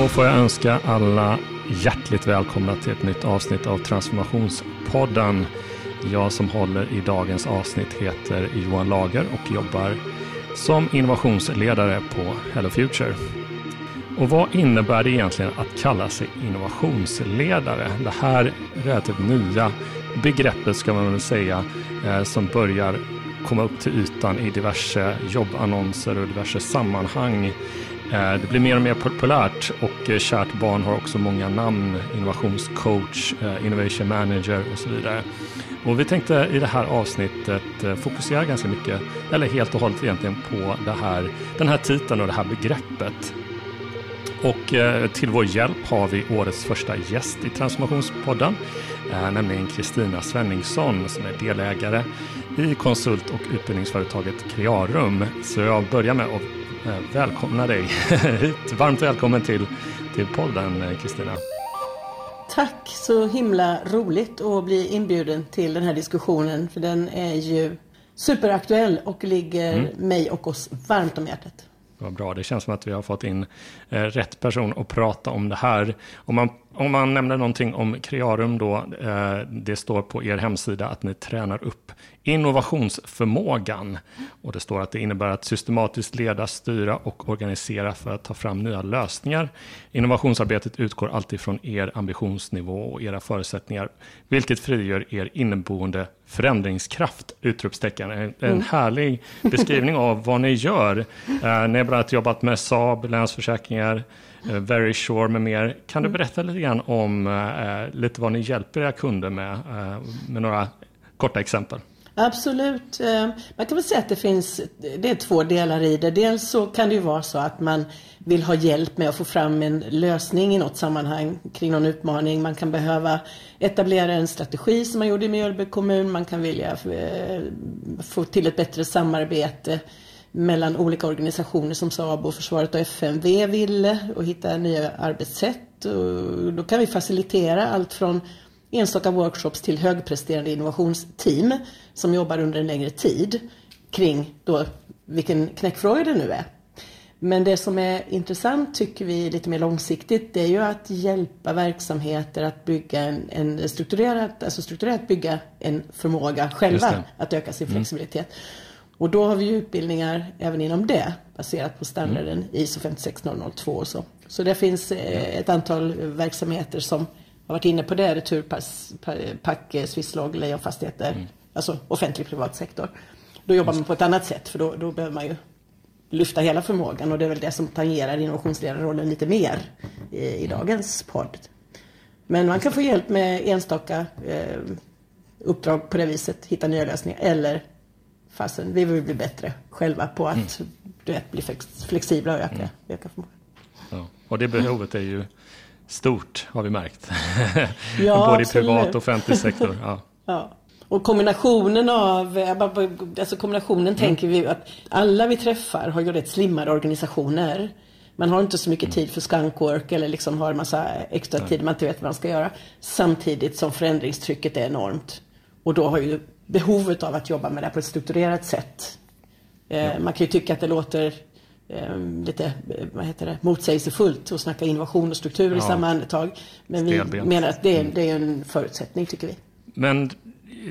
Då får jag önska alla hjärtligt välkomna till ett nytt avsnitt av Transformationspodden. Jag som håller i dagens avsnitt heter Johan Lager och jobbar som innovationsledare på Hello Future. Och vad innebär det egentligen att kalla sig innovationsledare? Det här relativt nya begreppet ska man väl säga eh, som börjar komma upp till ytan i diverse jobbannonser och diverse sammanhang. Eh, det blir mer och mer populärt och eh, kärt barn har också många namn. Innovationscoach, eh, innovation manager och så vidare. Och vi tänkte i det här avsnittet fokusera ganska mycket, eller helt och hållet egentligen på det här, den här titeln och det här begreppet. Och till vår hjälp har vi årets första gäst i Transformationspodden nämligen Kristina Svenningsson som är delägare i konsult och utbildningsföretaget Crearum. Så jag börjar med att välkomna dig hit. Varmt välkommen till, till podden eh, Kristina. Tack, så himla roligt att bli inbjuden till den här diskussionen för den är ju superaktuell och ligger mm. mig och oss varmt om hjärtat. Vad bra, det känns som att vi har fått in eh, rätt person att prata om det här. Om man om man nämner någonting om Crearum då, eh, det står på er hemsida att ni tränar upp innovationsförmågan. Och det står att det innebär att systematiskt leda, styra och organisera för att ta fram nya lösningar. Innovationsarbetet utgår alltid från er ambitionsnivå och era förutsättningar, vilket frigör er inneboende förändringskraft! Utropstecken. En, en mm. härlig beskrivning av vad ni gör. Eh, ni har bland annat jobbat med Saab, Länsförsäkringar, Very Sure med mer. Kan du mm. berätta lite grann om eh, lite vad ni hjälper era kunder med, eh, med några korta exempel? Absolut. Eh, man kan väl säga att det finns det är två delar i det. Dels så kan det ju vara så att man vill ha hjälp med att få fram en lösning i något sammanhang kring någon utmaning. Man kan behöva etablera en strategi som man gjorde i Mjölby kommun. Man kan vilja eh, få till ett bättre samarbete mellan olika organisationer som SABO, Försvaret och FMV ville och hitta nya arbetssätt. Och då kan vi facilitera allt från enstaka workshops till högpresterande innovationsteam som jobbar under en längre tid kring då vilken knäckfråga det nu är. Men det som är intressant tycker vi lite mer långsiktigt det är ju att hjälpa verksamheter att bygga en, en strukturerat, alltså strukturerat bygga en förmåga själva att öka sin mm. flexibilitet. Mm. Och då har vi utbildningar även inom det baserat på standarden mm. ISO 56002 och så. Så det finns eh, ett antal verksamheter som har varit inne på det. Returpack, Pack, Swisslog, Lejonfastigheter. Mm. Alltså offentlig privat sektor. Då jobbar man på ett annat sätt för då, då behöver man ju lyfta hela förmågan och det är väl det som tangerar innovationsledarrollen lite mer i, i mm. dagens podd. Men man kan få hjälp med enstaka eh, uppdrag på det viset, hitta nya lösningar eller fastän vi vill bli bättre själva på att mm. du vet, bli flexibla och öka, mm. öka förmågan. Ja. Och det behovet är ju stort har vi märkt. Ja, Både i privat och offentlig sektor. Ja. ja. Och kombinationen av, alltså kombinationen mm. tänker vi att alla vi träffar har ju rätt slimmade organisationer. Man har inte så mycket mm. tid för skunkwork eller liksom har en massa extra tid man inte vet vad man ska göra. Samtidigt som förändringstrycket är enormt. Och då har ju behovet av att jobba med det på ett strukturerat sätt. Eh, ja. Man kan ju tycka att det låter eh, lite eh, vad heter det, motsägelsefullt att snacka innovation och struktur ja. i samma andetag. Men Stelbent. vi menar att det är, mm. det är en förutsättning tycker vi. Men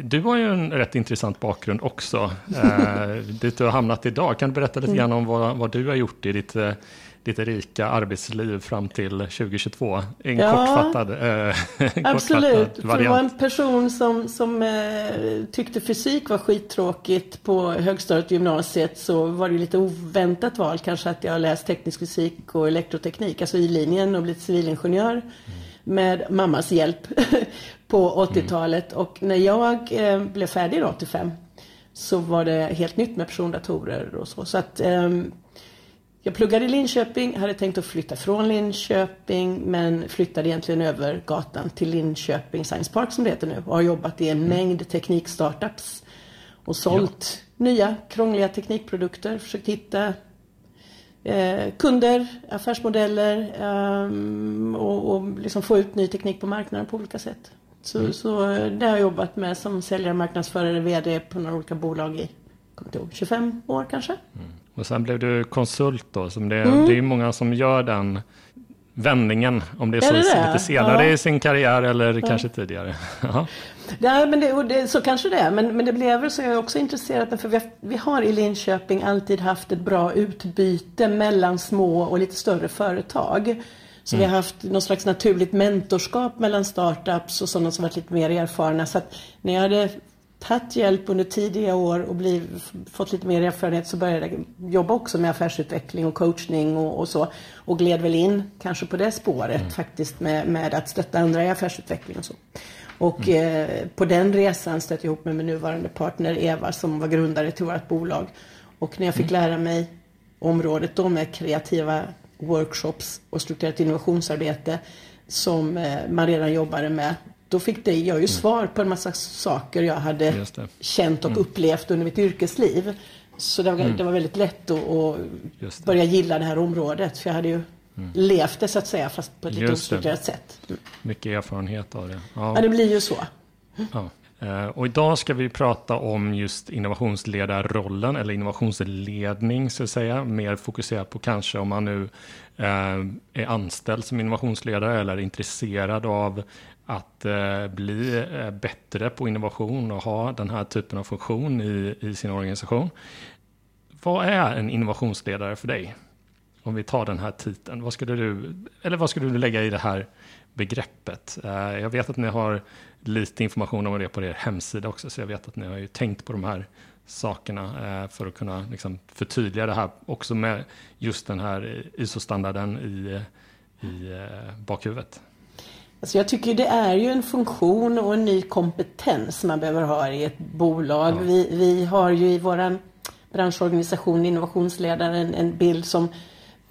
du har ju en rätt intressant bakgrund också. eh, dit du har hamnat idag. Kan du berätta lite mm. grann om vad, vad du har gjort i ditt ditt rika arbetsliv fram till 2022? En ja, kortfattad, eh, Absolut, kortfattad för det var en person som, som eh, tyckte fysik var skittråkigt på högstadiet och gymnasiet så var det lite oväntat val kanske att jag läst teknisk fysik och elektroteknik, alltså i linjen och blivit civilingenjör. Mm. Med mammas hjälp på 80-talet mm. och när jag eh, blev färdig 85 så var det helt nytt med persondatorer och så. så att, ehm, jag pluggade i Linköping, hade tänkt att flytta från Linköping men flyttade egentligen över gatan till Linköping Science Park som det heter nu och har jobbat i en mm. mängd teknikstartups och sålt ja. nya krångliga teknikprodukter, försökt hitta eh, kunder, affärsmodeller eh, och, och liksom få ut ny teknik på marknaden på olika sätt. Så, mm. så det har jag jobbat med som säljare, marknadsförare, VD på några olika bolag i 25 år kanske. Mm. Och sen blev du konsult då. Som det, mm. det är många som gör den vändningen, om det är, är så det lite senare ja. i sin karriär eller ja. kanske tidigare. ja, men det, det, så kanske det är, men, men det blev väl så jag är också intresserad, för vi har, vi har i Linköping alltid haft ett bra utbyte mellan små och lite större företag. Så mm. vi har haft någon slags naturligt mentorskap mellan startups och sådana som varit lite mer erfarna. Så att när jag hade tagit hjälp under tidiga år och bliv, fått lite mer erfarenhet så började jag jobba också med affärsutveckling och coachning och, och så. Och gled väl in kanske på det spåret mm. faktiskt med, med att stötta andra i affärsutveckling och så. Och mm. eh, på den resan stötte jag ihop med min nuvarande partner Eva som var grundare till vårt bolag. Och när jag fick mm. lära mig området då med kreativa workshops och strukturerat innovationsarbete som eh, man redan jobbade med då fick det, jag ju mm. svar på en massa saker jag hade känt och mm. upplevt under mitt yrkesliv. Så det var, mm. det var väldigt lätt att, att börja gilla det här området. För jag hade ju mm. levt det så att säga, fast på ett lite ostrukturerat sätt. Mycket erfarenhet av det. Ja, ja det blir ju så. Ja. Eh, och idag ska vi prata om just innovationsledarrollen eller innovationsledning så att säga. Mer fokuserat på kanske om man nu eh, är anställd som innovationsledare eller är intresserad av att eh, bli eh, bättre på innovation och ha den här typen av funktion i, i sin organisation. Vad är en innovationsledare för dig? Om vi tar den här titeln, vad skulle du, eller vad skulle du lägga i det här begreppet? Eh, jag vet att ni har lite information om det på er hemsida också, så jag vet att ni har ju tänkt på de här sakerna eh, för att kunna liksom förtydliga det här också med just den här ISO-standarden i, i eh, bakhuvudet. Alltså jag tycker det är ju en funktion och en ny kompetens man behöver ha i ett bolag. Ja. Vi, vi har ju i vår branschorganisation Innovationsledaren en, en bild som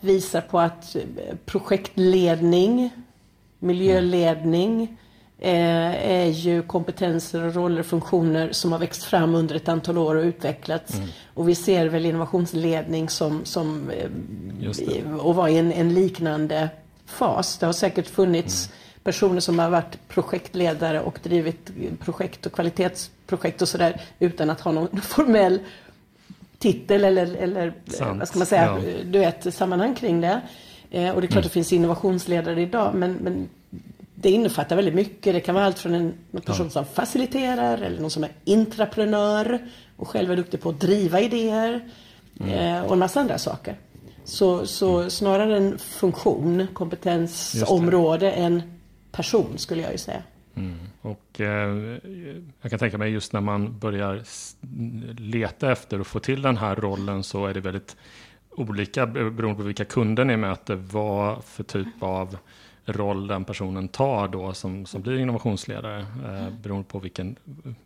visar på att projektledning, miljöledning eh, är ju kompetenser, roller, funktioner som har växt fram under ett antal år och utvecklats. Mm. Och vi ser väl innovationsledning som, som eh, och var i en, en, liknande fas. Det har säkert funnits mm personer som har varit projektledare och drivit projekt och kvalitetsprojekt och sådär utan att ha någon formell titel eller, eller vad ska man säga, ja. du vet, sammanhang kring det. Eh, och det är klart mm. det finns innovationsledare idag men, men det innefattar väldigt mycket. Det kan vara allt från en, en person ja. som faciliterar eller någon som är intraprenör och själv är duktig på att driva idéer mm. eh, och en massa andra saker. Så, så mm. snarare en funktion, kompetensområde än person skulle jag ju säga. Mm. Och eh, jag kan tänka mig just när man börjar leta efter och få till den här rollen så är det väldigt olika beroende på vilka kunder ni möter, vad för typ av roll den personen tar då som, som blir innovationsledare eh, beroende på vilken,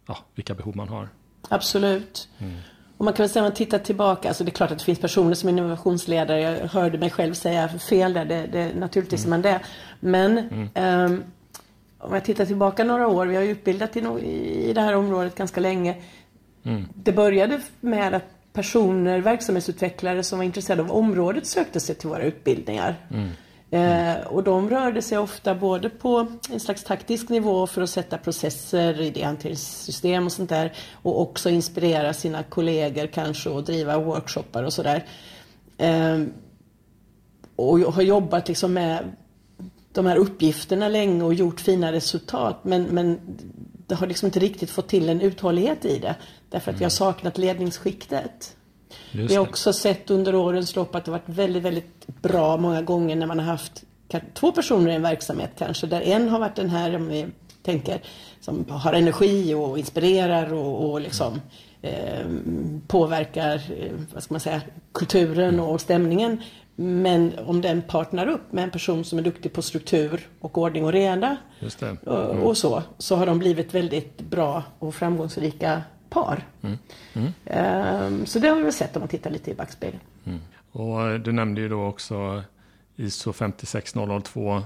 ja, vilka behov man har. Absolut. Mm. Och man kan väl säga om man tittar tillbaka, alltså det är klart att det finns personer som är innovationsledare, jag hörde mig själv säga fel där, det, det, naturligtvis mm. är man det. Men mm. um, om jag tittar tillbaka några år, vi har utbildat i, i det här området ganska länge. Mm. Det började med att personer, verksamhetsutvecklare som var intresserade av området sökte sig till våra utbildningar. Mm. Eh, och de rörde sig ofta både på en slags taktisk nivå för att sätta processer, idéhanteringssystem och sånt där. Och också inspirera sina kollegor kanske och driva workshoppar och sådär. Eh, och har jobbat liksom med de här uppgifterna länge och gjort fina resultat. Men, men det har liksom inte riktigt fått till en uthållighet i det. Därför att mm. jag har saknat ledningsskiktet. Just Vi har också sett under årens lopp att det varit väldigt, väldigt bra många gånger när man har haft två personer i en verksamhet kanske. Där en har varit den här, om vi tänker, som har energi och inspirerar och, och liksom eh, påverkar, eh, vad ska man säga, kulturen och stämningen. Men om den partnar upp med en person som är duktig på struktur och ordning och reda mm. och, och, så, så har de blivit väldigt bra och framgångsrika par. Mm. Mm. Så det har vi väl sett om man tittar lite i backspegeln. Mm. Och du nämnde ju då också ISO 56002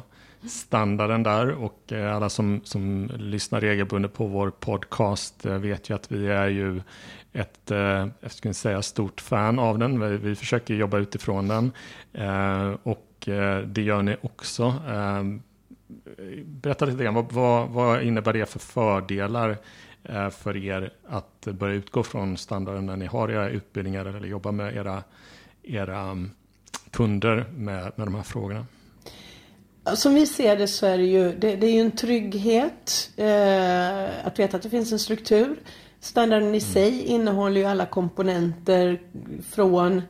standarden där och eh, alla som, som lyssnar regelbundet på vår podcast eh, vet ju att vi är ju ett eh, jag ska säga, stort fan av den. Vi, vi försöker jobba utifrån den och det gör ni också. Berätta lite grann, vad, vad, vad innebär det för fördelar för er att börja utgå från standarden när ni har era utbildningar eller jobbar med era, era mm, kunder med, med de här frågorna? Som vi ser det så är det ju, det, det är ju en trygghet eh, att veta att det finns en struktur. Standarden i sig innehåller ju alla komponenter från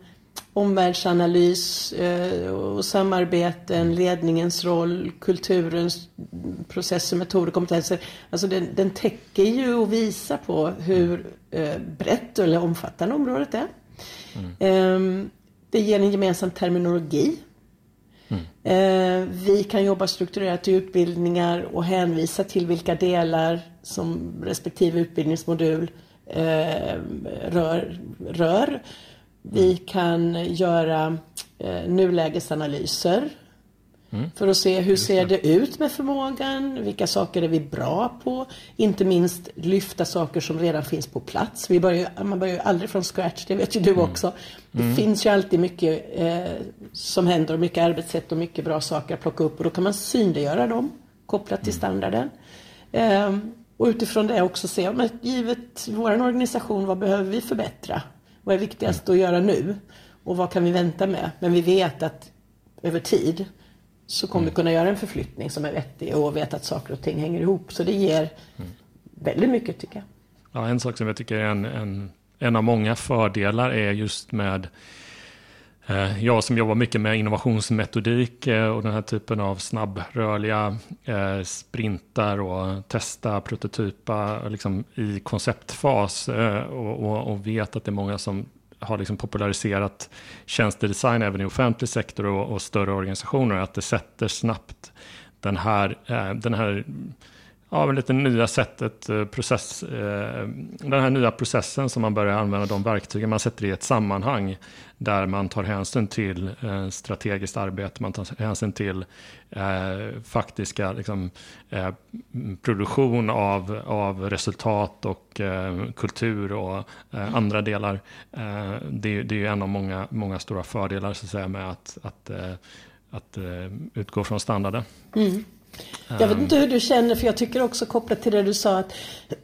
omvärldsanalys eh, och samarbeten, ledningens roll, kulturens processer, metoder, kompetenser. Alltså den, den täcker ju och visar på hur eh, brett eller omfattande området är. Mm. Eh, det ger en gemensam terminologi. Mm. Eh, vi kan jobba strukturerat i utbildningar och hänvisa till vilka delar som respektive utbildningsmodul eh, rör, rör. Vi kan göra eh, nulägesanalyser mm. för att se hur ser det ut med förmågan, vilka saker är vi bra på, inte minst lyfta saker som redan finns på plats. Vi börjar, man börjar ju aldrig från scratch, det vet ju du mm. också. Det mm. finns ju alltid mycket eh, som händer och mycket arbetssätt och mycket bra saker att plocka upp och då kan man synliggöra dem kopplat till mm. standarden. Eh, och utifrån det också se, men givet vår organisation, vad behöver vi förbättra? Vad är viktigast att göra nu? Och vad kan vi vänta med? Men vi vet att över tid så kommer vi kunna göra en förflyttning som är vettig och vet att saker och ting hänger ihop. Så det ger väldigt mycket tycker jag. Ja, en sak som jag tycker är en, en, en av många fördelar är just med Eh, jag som jobbar mycket med innovationsmetodik eh, och den här typen av snabbrörliga eh, sprintar och testa, prototypa liksom i konceptfas och, och, och, vet att det är många som har liksom populariserat tjänstedesign även i offentlig sektor och, och större organisationer, att det sätter snabbt den här, den här Ja, men lite nya sättet, eh, process, eh, den här nya processen som man börjar använda de verktygen, man sätter i ett sammanhang där man tar hänsyn till eh, strategiskt arbete, man tar hänsyn till faktiska liksom, produktion av, av resultat och kultur och andra delar. det, det är ju en av många, många stora fördelar så att säga, med att, att, att utgå från standarden. Mm. Jag vet inte hur du känner för jag tycker också kopplat till det du sa att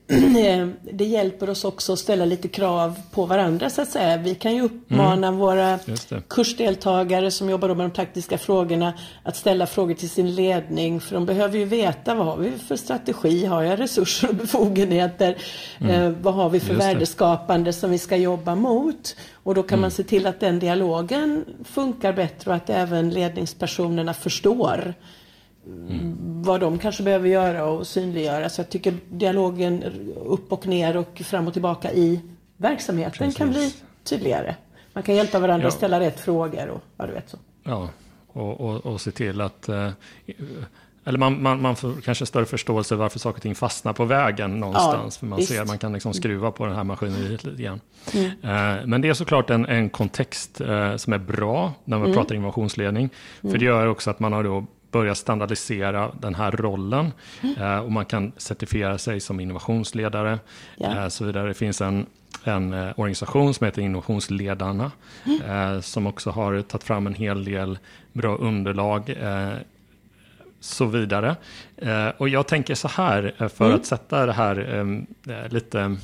det hjälper oss också att ställa lite krav på varandra så att säga. Vi kan ju uppmana mm. våra kursdeltagare som jobbar med de praktiska frågorna att ställa frågor till sin ledning för de behöver ju veta vad har vi för strategi, har jag resurser och befogenheter, mm. eh, vad har vi för värdeskapande som vi ska jobba mot. Och då kan mm. man se till att den dialogen funkar bättre och att även ledningspersonerna förstår Mm. vad de kanske behöver göra och synliggöra. Så jag tycker dialogen upp och ner och fram och tillbaka i verksamheten Precis. kan bli tydligare. Man kan hjälpa varandra ja. att ställa rätt frågor och ja, du vet så. Ja, och, och, och se till att eh, eller man, man, man får kanske större förståelse varför saker och ting fastnar på vägen någonstans. Ja, för man visst. ser, man kan liksom skruva på det här maskineriet lite grann. Mm. Eh, men det är såklart en, en kontext eh, som är bra när man mm. pratar innovationsledning. För mm. det gör också att man har då börja standardisera den här rollen. Mm. Eh, och man kan certifiera sig som innovationsledare. Yeah. så vidare. Det finns en, en eh, organisation som heter Innovationsledarna. Mm. som också har tagit fram en hel del bra underlag så vidare. och jag tänker så här, för mm. att sätta det här lite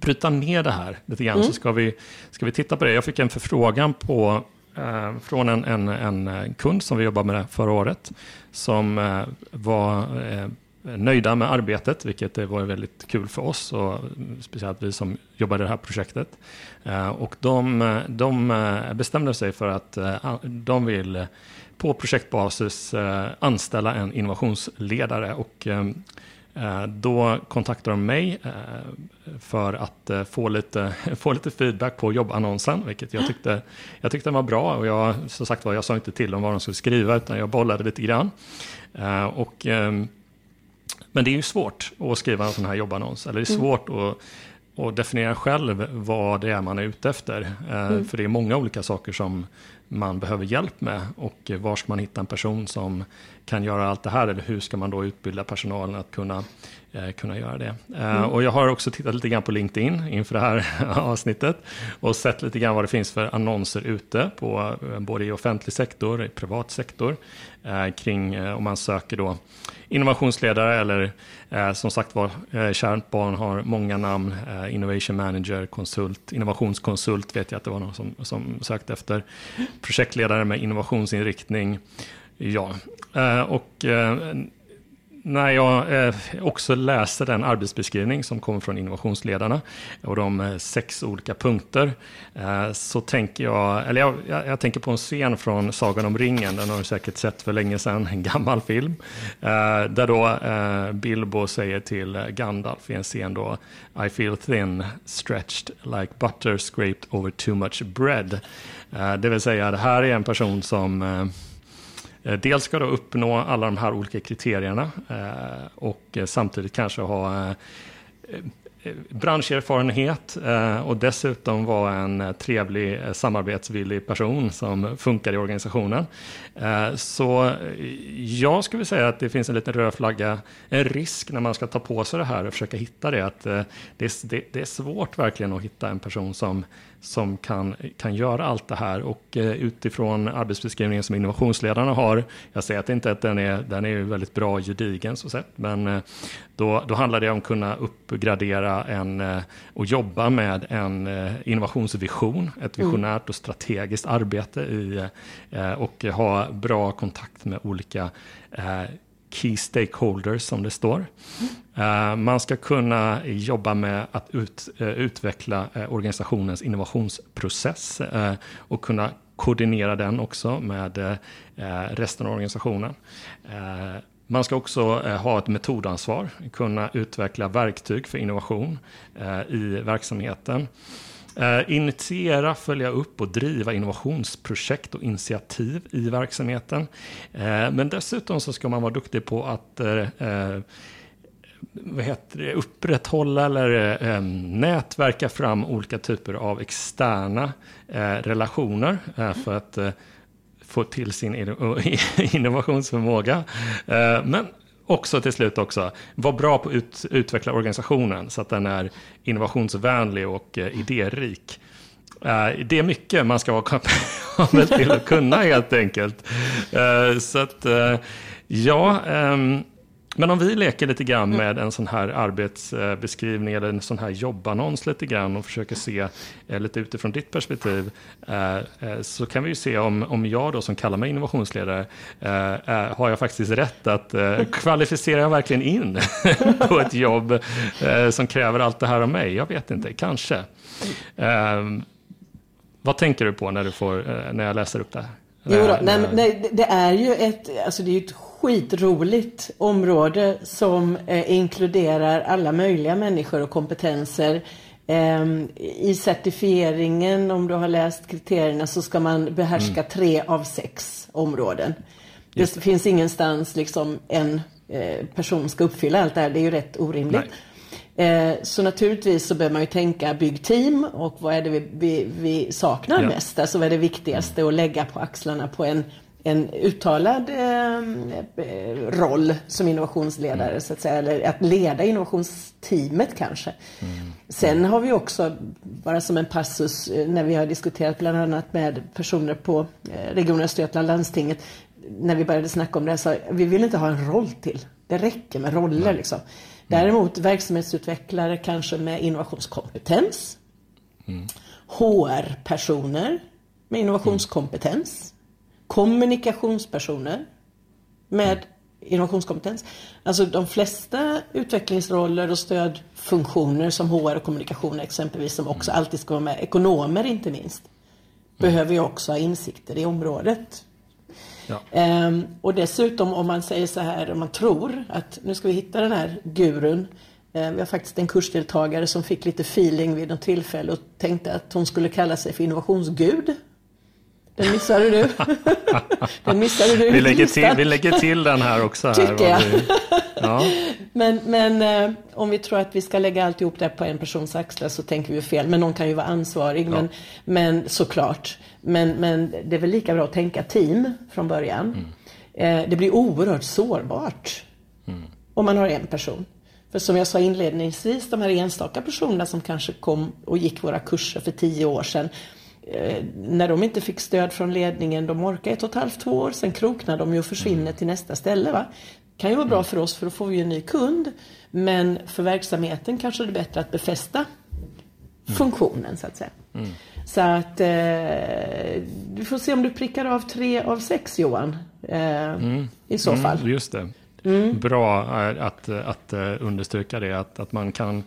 bryta ner det här lite grann mm. så ska vi, ska vi titta på det. Jag fick en förfrågan på eh, Eh, från en, en, en, eh, kund som vi jobbade med förra året, som eh, var nöjda med arbetet, vilket var väldigt kul för oss och mm, speciellt vi som jobbade i det här projektet. Och de, de bestämde sig för att de vill på projektbasis anställa en innovationsledare och då kontaktade de mig eh, för att eh, få lite, få lite feedback på jobbannonsen, vilket jag tyckte, jag tyckte var bra. Och jag, som sagt var, jag sa inte till dem vad de skulle skriva, utan jag bollade lite grann. Och, ehm, men det är ju svårt att skriva en sån här jobbannons, eller det är mm. svårt att och definiera själv vad det är man är ute efter. Mm. För det är många olika saker som man behöver hjälp med och var ska man hitta en person som kan göra allt det här eller hur ska man då utbilda personalen att kunna, eh, kunna göra det. Eh, mm. Och jag har också tittat lite grann på LinkedIn inför det här avsnittet och sett lite grann vad det finns för annonser ute på eh, både i offentlig sektor, i privat sektor eh, kring eh, om man söker då innovationsledare eller eh, som sagt var, eh, kärt barn har många namn. Innovation manager, konsult, innovationskonsult vet jag att det var någon som, som sökte efter. Projektledare med innovationsinriktning. Ja, eh, och eh, när jag eh, också läser den arbetsbeskrivning som kommer från innovationsledarna och de sex olika punkter så tänker jag, eller jag, jag, tänker på en scen från Sagan om ringen, den har du säkert sett för länge sedan, en gammal film, där då Bilbo säger till Gandalf i en scen då I feel thin, stretched like butter scraped over too much bread. Det vill säga, det här är en person som Eh, dels ska du uppnå alla de här olika kriterierna eh, och eh, samtidigt kanske ha branscherfarenhet och dessutom vara en trevlig samarbetsvillig person som funkar i organisationen. Så jag skulle säga att det finns en liten röd flagga, en risk när man ska ta på sig det här och försöka hitta det. Att det är svårt verkligen att hitta en person som som kan, kan göra allt det här. Och eh, utifrån arbetsbeskrivningen som innovationsledarna har, jag säger att inte att den är, den är väldigt bra gedigen så sett, men eh, då, då handlar det om att kunna uppgradera en, eh, och jobba med en innovationsvision, ett mm. visionärt och strategiskt arbete i, och ha bra kontakt med olika key stakeholders som det står. Eh, man ska kunna jobba med att ut, eh, utveckla eh, organisationens innovationsprocess och kunna koordinera den också med resten av organisationen. Man ska också ha ett metodansvar, kunna utveckla verktyg för innovation i verksamheten. Uh, initiera, följa upp och driva innovationsprojekt och initiativ i verksamheten. Uh, men dessutom så ska man vara duktig på att uh, vad heter det, upprätthålla eller nätverka fram olika typer av externa relationer för att få till sin innovationsförmåga. Men också till slut också, var bra på att ut, utveckla organisationen så att den är innovationsvänlig och eh, idérik. Uh, det är mycket man ska vara kapabel till att kunna helt enkelt. Uh, så att, uh, ja, um, men om vi leker lite grann mm. med en sån här arbetsbeskrivning eller en sån här jobbannons lite grann och försöker se eh, lite utifrån ditt perspektiv eh, eh, så kan vi ju se om, om jag då som kallar mig innovationsledare har jag faktiskt rätt att kvalificera jag verkligen in på ett jobb som kräver allt det här av mig? Jag vet inte, kanske. Vad tänker du på när, du får, när jag läser upp det här? Jo då, nej, nej, det är ju ett, alltså det är ett skitroligt område som eh, inkluderar alla möjliga människor och kompetenser. Eh, I certifieringen, om du har läst kriterierna, så ska man behärska mm. tre av sex områden. Just. Det finns ingenstans liksom en eh, person ska uppfylla allt det här. Det är ju rätt orimligt. Eh, så naturligtvis så behöver man ju tänka bygg team och vad är det vi, vi, vi saknar ja. mest? Alltså vad är det viktigaste att lägga på axlarna på en en uttalad eh, roll som innovationsledare mm. så att säga, eller att leda innovationsteamet kanske. Mm. Sen har vi också, bara som en passus, eh, när vi har diskuterat bland annat med personer på eh, Region Östergötland, landstinget, när vi började snacka om det, så vi vill inte ha en roll till. Det räcker med roller mm. liksom. Däremot verksamhetsutvecklare kanske med innovationskompetens. Mm. HR-personer med innovationskompetens kommunikationspersoner med innovationskompetens. Alltså de flesta utvecklingsroller och stödfunktioner som HR och kommunikation exempelvis som också alltid ska vara med, ekonomer inte minst, behöver ju också ha insikter i området. Ja. Ehm, och dessutom om man säger så här, om man tror att nu ska vi hitta den här gurun. Ehm, vi har faktiskt en kursdeltagare som fick lite feeling vid något tillfälle och tänkte att hon skulle kalla sig för innovationsgud. Den missade du. den missade du. Vi lägger, till, vi lägger till den här också. Här, Tycker jag. Vi, ja. Men, men eh, om vi tror att vi ska lägga alltihop det på en persons axlar så tänker vi fel. Men någon kan ju vara ansvarig. Ja. Men, men såklart. Men, men det är väl lika bra att tänka team från början. Mm. Eh, det blir oerhört sårbart mm. om man har en person. För som jag sa inledningsvis, de här enstaka personerna som kanske kom och gick våra kurser för tio år sedan när de inte fick stöd från ledningen, de orkar ett och ett halvt, två år, sen kroknar de ju och försvinner till nästa ställe. Va? kan ju vara bra mm. för oss för då får vi en ny kund. Men för verksamheten kanske det är bättre att befästa mm. funktionen så att säga. Mm. Så att eh, du får se om du prickar av tre av sex Johan. eh, mm. i så fall. Mm, just det. Mm. Bra att, att understryka det, att, att man kan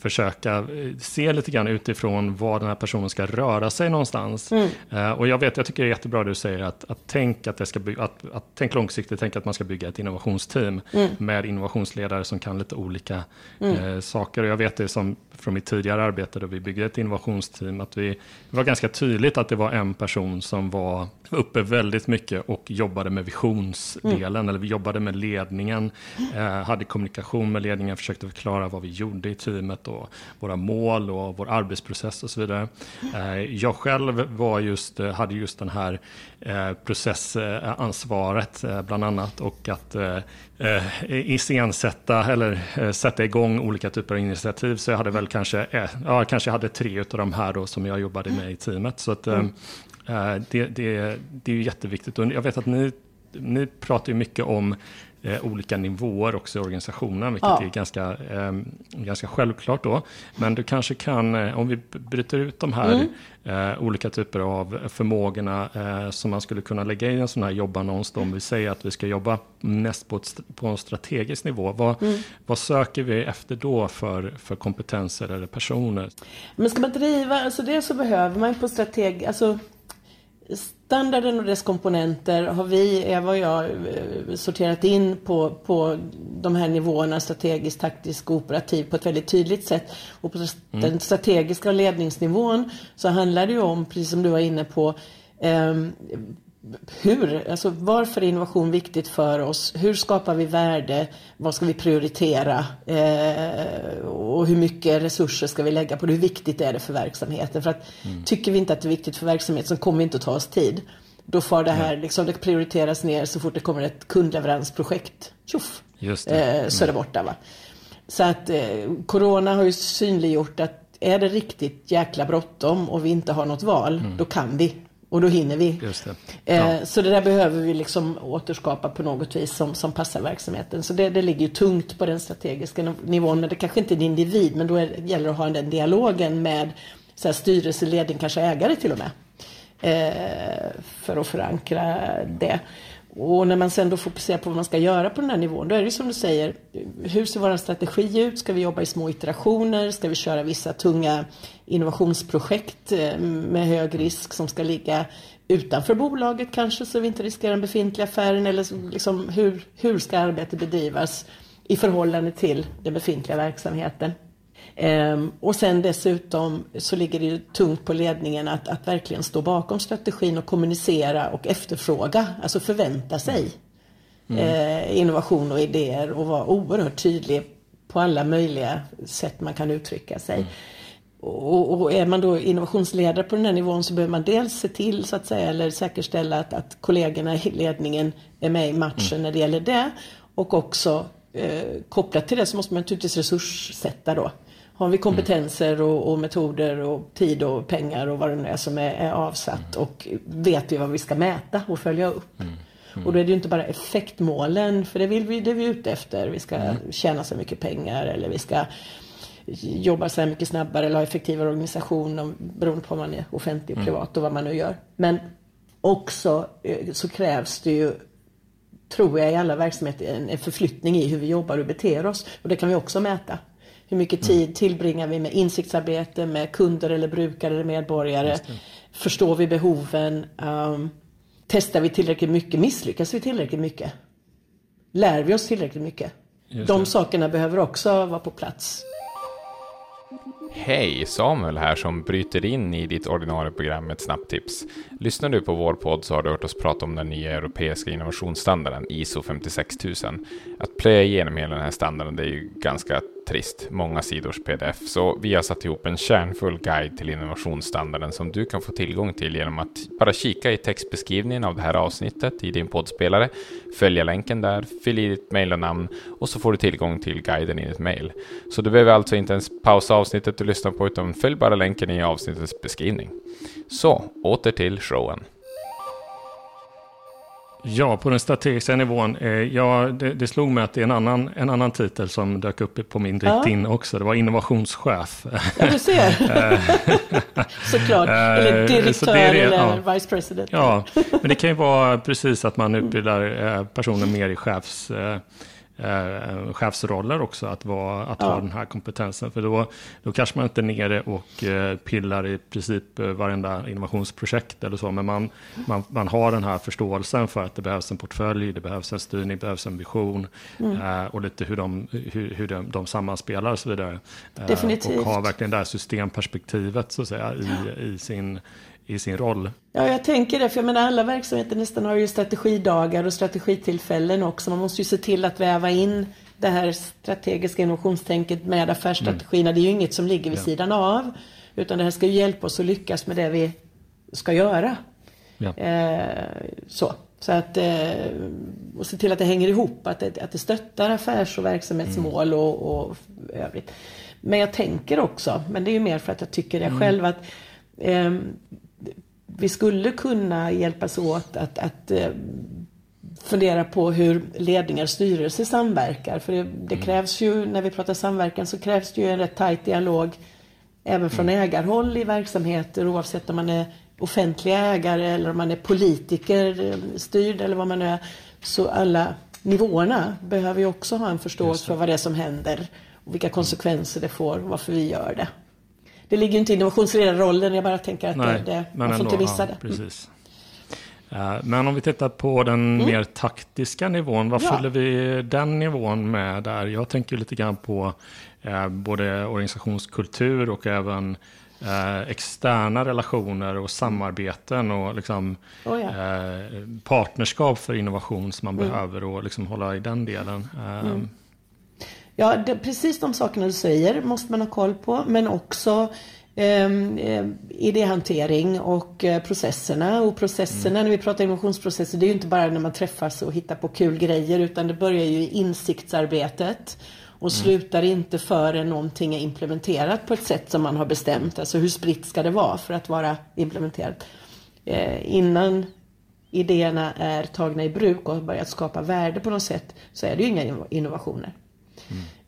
försöka eh, se lite grann utifrån var den här personen ska röra sig någonstans. Mm. Uh, och jag vet, jag tycker det är jättebra det du säger att, att tänk att det ska bygga, att, att tänk långsiktigt, tänk att man ska bygga ett innovationsteam mm. med innovationsledare som kan lite olika mm. uh, saker. Och jag vet det som från mitt tidigare arbete då vi byggde ett innovationsteam, att vi, det var ganska tydligt att det var en person som var uppe väldigt mycket och jobbade med visionsdelen, mm. eller vi jobbade med ledningen, uh, hade kommunikation med ledningen, försökte förklara vad vi gjorde i teamet och våra mål och vår arbetsprocess och så vidare. Eh, jag själv var just, eh, hade just den här eh, processansvaret bland annat och att iscensätta eller sätta igång olika typer av initiativ. Så jag hade väl kanske, ja, kanske hade tre av de här då som jag jobbade med i teamet. Så att, mm. det, det, det är ju jätteviktigt. Och jag vet att ni, ni pratar mycket om eh, olika nivåer också i organisationen, vilket ja. är ganska, eh, ganska självklart då. Men du kanske kan, eh, om vi bryter ut de här mm. eh, olika typer av förmågorna eh, som man skulle kunna lägga i en sån här jobbannons, då, om vi säger att vi ska jobba näst på, ett, på en strategisk nivå, vad, mm. vad söker vi efter då för, för kompetenser eller personer? Men ska man driva, alltså det så behöver man på strateg, alltså Standarden och dess komponenter har vi, Eva och jag, eh, sorterat in på, på de här nivåerna strategiskt, taktiskt och operativ på ett väldigt tydligt sätt. Och på mm. den strategiska ledningsnivån så handlar det ju om, precis som du var inne på, eh, hur, alltså varför är innovation viktigt för oss? Hur skapar vi värde? Vad ska vi prioritera? Eh, och hur mycket resurser ska vi lägga på det? Hur viktigt är det för verksamheten? För att mm. tycker vi inte att det är viktigt för verksamheten så kommer vi inte att ta oss tid. Då får det här, liksom, det prioriteras ner så fort det kommer ett kundleveransprojekt. Tjoff! Just det. Eh, så är det mm. borta. Va? Så att eh, Corona har ju synliggjort att är det riktigt jäkla bråttom och vi inte har något val, mm. då kan vi och då hinner vi. Det. Eh, ja. Eh, så det där behöver vi liksom återskapa på något vis som, som passar verksamheten. Så det, det ligger ju tungt på den strategiska nivån. Men det kanske inte är en individ, men då är, gäller det att ha den dialogen med så här, styrelse, ledning, kanske ägare till och med. Eh, för att förankra det. Och när man sen då fokuserar på vad man ska göra på den här nivån, då är det som du säger, hur ser vår strategi ut? Ska vi jobba i små iterationer? Ska vi köra vissa tunga innovationsprojekt eh, med hög risk som ska ligga utanför bolaget kanske så vi inte riskerar den befintliga affären? Eller liksom, hur, hur ska arbetet bedrivas i förhållande till den befintliga verksamheten? Ehm, och sen dessutom så ligger det ju tungt på ledningen att, att verkligen stå bakom strategin och kommunicera och efterfråga, alltså förvänta sig mm. eh, innovation och idéer och vara oerhört tydlig på alla möjliga sätt man kan uttrycka sig. Mm. Och, och, är man då innovationsledare på den här nivån så behöver man dels se till så att säga eller säkerställa att, att kollegorna i ledningen är med i matchen mm. när det gäller det. Och också eh, kopplat till det så måste man naturligtvis resurssätta då. Har vi kompetenser och, och, metoder och tid och pengar och vad det nu är som är, är avsatt mm. och vet vi vad vi ska mäta och följa upp. Mm. Mm. Och då är det ju inte bara effektmålen, för det, vill vi, det är vi ute efter. Vi ska mm. tjäna så mycket pengar eller vi ska jobba så här mycket snabbare eller ha effektivare organisation beroende på om man är offentlig och mm. privat och vad man nu gör. Men också eh, så krävs det ju tror jag i alla verksamheter en förflyttning i hur vi jobbar och beter oss. Och det kan vi också mäta. Hur mycket tid mm. tillbringar vi med insiktsarbete med kunder eller brukare eller medborgare? Förstår vi behoven? Um, testar vi tillräckligt mycket? Misslyckas vi tillräckligt mycket? Lär vi oss tillräckligt mycket? De sakerna behöver också vara på plats. Hej, Samuel här som bryter in i ditt ordinarie program med ett snabbt tips. Lyssnar du på vår podd så har du hört oss prata om den nya europeiska innovationsstandarden ISO 56000. Att plöja igenom hela den här standarden det är ju ganska trist, många sidors pdf, så vi har satt ihop en kärnfull guide till innovationsstandarden som du kan få tillgång till genom att bara kika i textbeskrivningen av det här avsnittet i din poddspelare, följa länken där, fyll i ditt mejl och namn och så får du tillgång till guiden i ditt mejl. Så du behöver alltså inte ens pausa avsnittet du lyssnar på utan följ bara länken i avsnittets beskrivning. Så, åter till showen. Ja, på den strategiska nivån. Eh, ja, det, det, slog mig att det är en annan, en annan titel som dök upp på min LinkedIn ja. också. Det var innovationschef. Ja, du ser. Såklart. Eller direktör Så det det, eller ja. vice president. Ja, men det kan ju vara precis att man utbildar personer mer i chefs eh, chefsroller också, att, vara, att ja. ha den här kompetensen. För då, då kanske man inte är nere och eh, pillar i princip eh, varenda innovationsprojekt eller så, men man, man, man har den här förståelsen för att det behövs en portfölj, det behövs en styrning, det behövs en vision mm. eh, och lite hur de, hur, hur de, de sammanspelar och så vidare. Eh, Definitivt. Och har verkligen det här systemperspektivet så att säga i, i sin i sin roll. Ja, jag tänker det, för jag menar alla verksamheter nästan har ju strategidagar och strategitillfällen också. Man måste ju se till att väva in det här strategiska innovationstänket med affärsstrategierna. Mm. Det är ju inget som ligger vid ja. sidan av. Utan det här ska ju hjälpa oss att lyckas med det vi ska göra. Ja. Eh, så. Så att, eh, och se till att det hänger ihop, att det, att det stöttar affärs och verksamhetsmål mm. och, och övrigt. Men jag tänker också, men det är ju mer för att jag tycker det mm. själv, att eh, vi skulle kunna hjälpas åt att, att eh, fundera på hur ledningar och styrelser samverkar. För det, det mm. krävs ju, när vi pratar samverkan, så krävs det ju en rätt tajt dialog även från mm. ägarhåll i verksamheter oavsett om man är offentliga ägare eller om man är politiker eh, styrd eller vad man är. Så alla nivåerna behöver ju också ha en förståelse för vad det är som händer och vilka konsekvenser det får och varför vi gör det det ligger inte i innovationsledarrollen, jag bara tänker att Nej, det, det, man får ändå, inte missa ja, det. Precis. Mm. Men om vi tittar på den mm. mer taktiska nivån, vad ja. fyller vi den nivån med där? Jag tänker lite grann på eh, både organisationskultur och även eh, externa relationer och samarbeten och liksom, oh ja. eh, partnerskap för innovation som man mm. behöver och liksom hålla i den delen. Mm. Ja, det, precis de sakerna du säger måste man ha koll på. Men också ehm, eh, idéhantering och eh, processerna. Och processerna, mm. när vi pratar innovationsprocesser, det är ju inte bara när man träffas och hittar på kul grejer utan det börjar ju i insiktsarbetet. Och mm. slutar inte förrän någonting är implementerat på ett sätt som man har bestämt. Alltså hur spritt ska det vara för att vara implementerat? Eh, innan idéerna är tagna i bruk och har börjat skapa värde på något sätt så är det ju inga innovationer.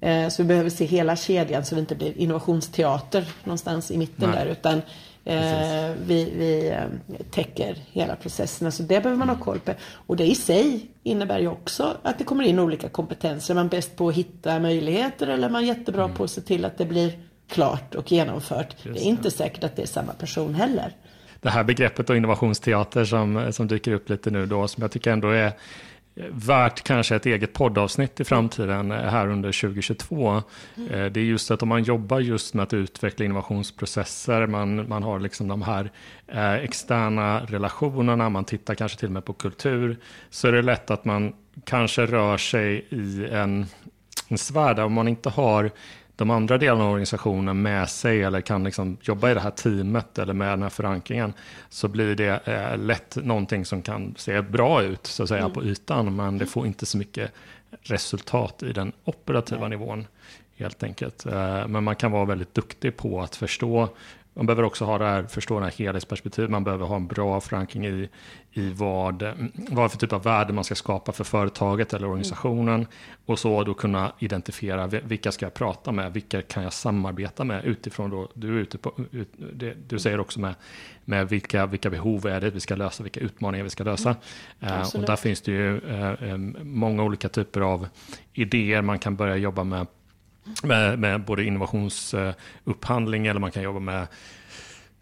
Mm. Så vi behöver se hela kedjan så det inte blir innovationsteater någonstans i mitten Nej. där utan eh, vi, vi eh, täcker hela processen. Så det behöver man ha koll på. Och det i sig innebär ju också att det kommer in olika kompetenser. Är man bäst på att hitta möjligheter eller är man jättebra mm. på att se till att det blir klart och genomfört. Just det är inte säkert att det är samma person heller. Det här begreppet och innovationsteater som, som dyker upp lite nu då, som jag tycker ändå är värt kanske ett eget poddavsnitt i framtiden eh, här under 2022. Mm. Eh, det är just att om man jobbar just med att utveckla innovationsprocesser, man, man har liksom de här eh, externa relationerna, man tittar kanske till och med på kultur, så är det lätt att man kanske rör sig i en, en sfär där om man inte har de andra delarna av organisationen med sig eller kan liksom jobba i det här teamet eller med den här förankringen så blir det eh, lätt någonting som kan se bra ut så att säga mm. på ytan men det får inte så mycket resultat i den operativa Nej. nivån helt enkelt. Eh, men man kan vara väldigt duktig på att förstå man behöver också ha det här, förstå det här helhetsperspektivet. Man behöver ha en bra förankring i, i vad, vad för typ av värde man ska skapa för företaget eller organisationen. Mm. Och så då kunna identifiera vilka ska jag prata med, vilka kan jag samarbeta med utifrån då, du, är ute på, ut, det, du säger också med, med vilka, vilka behov är det vi ska lösa, vilka utmaningar vi ska lösa. Mm. Uh, och där finns det ju uh, många olika typer av idéer man kan börja jobba med med, med både innovationsupphandling eller man kan jobba med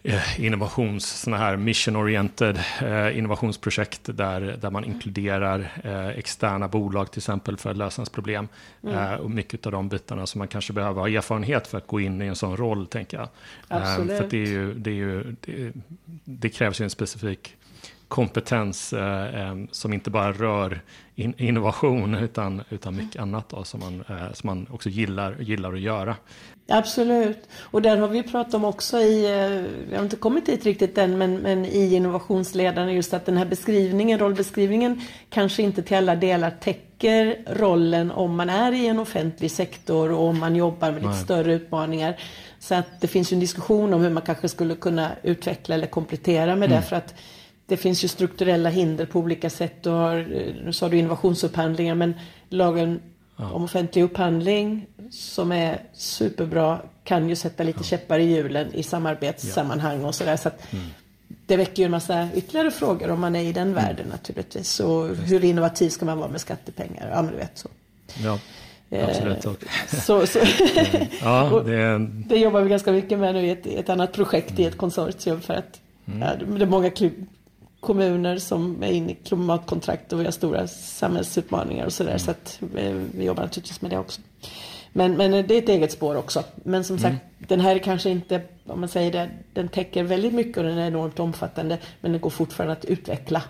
eh, innovations, såna här mission-oriented eh, innovationsprojekt där, där man inkluderar eh, externa bolag till exempel för att lösa ens problem. Mm. Eh, och mycket av de bitarna som man kanske behöver ha erfarenhet för att gå in i en sån roll, tänker jag. Absolut. för det, är ju, det, är ju, det, det krävs ju en specifik kompetens eh, eh, som inte bara rör in, innovation utan, utan mycket annat då, som, man, eh, som man också gillar, gillar att göra. Absolut, och där har vi pratat om också i, eh, jag har inte kommit dit riktigt än, men, men i innovationsledarna just att den här beskrivningen, rollbeskrivningen kanske inte till alla delar täcker rollen om man är i en offentlig sektor och om man jobbar med lite Nej. större utmaningar. Så att det finns ju en diskussion om hur man kanske skulle kunna utveckla eller komplettera med mm. det för att det finns ju strukturella hinder på olika sätt. Du har, nu sa du innovationsupphandlingar men lagen ja. om offentlig upphandling som är superbra kan ju sätta lite ja. käppar i hjulen i samarbetssammanhang och sådär. Så att mm. Det väcker ju en massa ytterligare frågor om man är i den mm. världen naturligtvis. Och hur innovativ ska man vara med skattepengar? Ja, men du vet så. Ja. Eh, Absolut. Så, så ja, det... det jobbar vi ganska mycket med nu i ett, ett annat projekt mm. i ett konsortium för att mm. ja, det är många kommuner som är inne i klimatkontrakt och vi har stora samhällsutmaningar och sådär. Mm. Så att vi, vi, jobbar naturligtvis med det också. Men, men det är ett eget spår också. Men som sagt, mm. den här är kanske inte, om man säger det, den täcker väldigt mycket och den är enormt omfattande. Men den går fortfarande att utveckla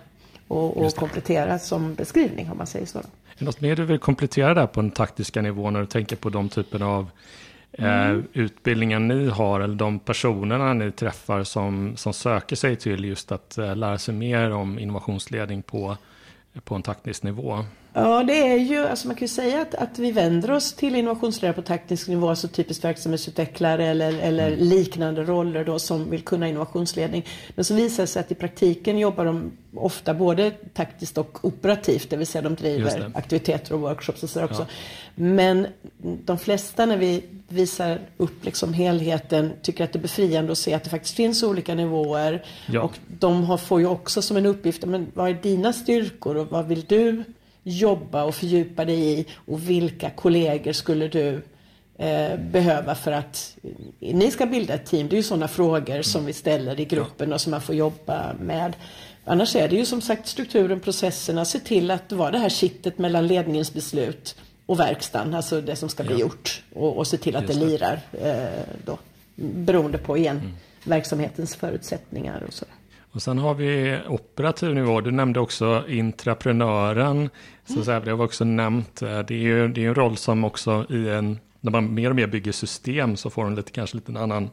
och, och komplettera som beskrivning om man säger så. Är det något mer du vill komplettera där på den taktiska nivån när du tänker på de typen av eh, mm. utbildningar ni har eller de personerna ni träffar som, som söker sig till just att eh, lära sig mer om innovationsledning på, på en taktisk nivå? Ja, det är ju, alltså man kan ju säga att, att vi vänder oss till innovationsledare på taktisk nivå, alltså typiskt verksamhetsutvecklare eller, eller mm. liknande roller då som vill kunna innovationsledning. Men så visar det sig att i praktiken jobbar de ofta både taktiskt och operativt, det vill säga de driver aktiviteter och workshops och sådär också. Ja. Men de flesta när vi visar upp liksom helheten tycker att det är befriande att se att det faktiskt finns olika nivåer. Ja. Och de har, får ju också som en uppgift, men vad är dina styrkor och vad vill du jobba och fördjupa dig i och vilka kollegor skulle du eh, behöva för att ni ska bilda ett team. Det är ju sådana frågor som vi ställer i gruppen och som man får jobba med. Annars är det ju som sagt strukturen, processerna, se till att vara det här kittet mellan ledningens beslut och verkstaden, alltså det som ska bli ja. gjort. Och, och se till att Just det lirar eh, då, beroende på igen mm. verksamhetens förutsättningar och sådär. Och sen har vi operativ nivå. Du nämnde också intraprenören. Så, så här, det har vi också nämnt. Det är ju det är en roll som också i en, när man mer och mer bygger system så får den lite, kanske lite en annan,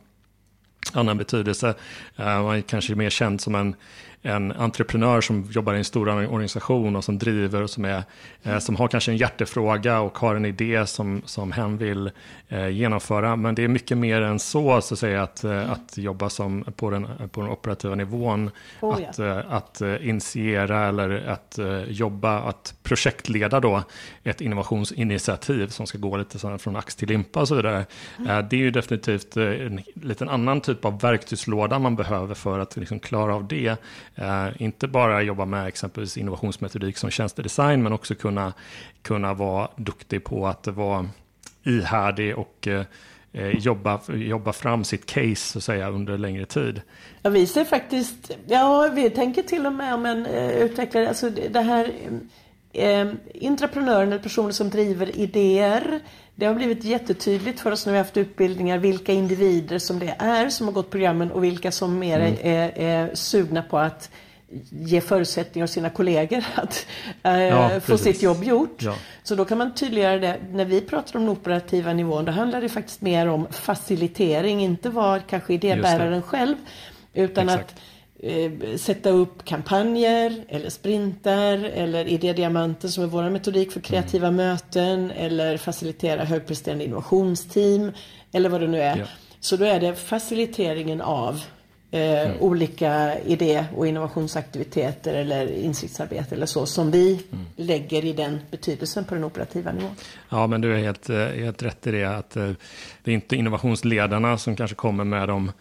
annan betydelse. Eh, man är kanske mer känd som en en entreprenör som jobbar i en stor organisation och som driver och som, är, eh, som har kanske en hjärtefråga och har en idé som, som hen vill eh, genomföra. Men det är mycket mer än så, så att säga, att, eh, att jobba som på, den, på den operativa nivån. Oh, att, ja. att initiera eller att jobba, att projektleda då ett innovationsinitiativ som ska gå lite från ax till limpa och så vidare. Mm. Det är ju definitivt en liten annan typ av verktygslåda man behöver för att liksom klara av det. Uh, inte bara jobba med exempelvis innovationsmetodik som tjänstedesign, men också kunna, kunna vara duktig på att vara ihärdig och uh, jobba, jobba fram sitt case så att säga under längre tid. Ja, vi ser faktiskt, ja vi tänker till och med om en eh, utvecklare, alltså det här eh, intraprenören eller personer som driver idéer. Det har blivit jättetydligt för oss när vi har haft utbildningar vilka individer som det är som har gått programmen och vilka som mer mm. är, är sugna på att ge förutsättningar åt sina kollegor att äh, ja, få sitt jobb gjort. Ja. Så då kan man tydliggöra det. När vi pratar om den operativa nivån då handlar det faktiskt mer om facilitering, inte vara kanske idébäraren själv. Utan Exakt. att sätta upp kampanjer eller sprintar eller idédiamanter som är vår metodik för kreativa mm. möten eller facilitera högpresterande innovationsteam eller vad det nu är. Ja. Så då är det faciliteringen av eh, mm. olika idé och innovationsaktiviteter eller insiktsarbete eller så som vi mm. lägger i den betydelsen på den operativa nivån. Ja, men du är helt, eh, helt rätt i det att det är inte innovationsledarna som kanske kommer med de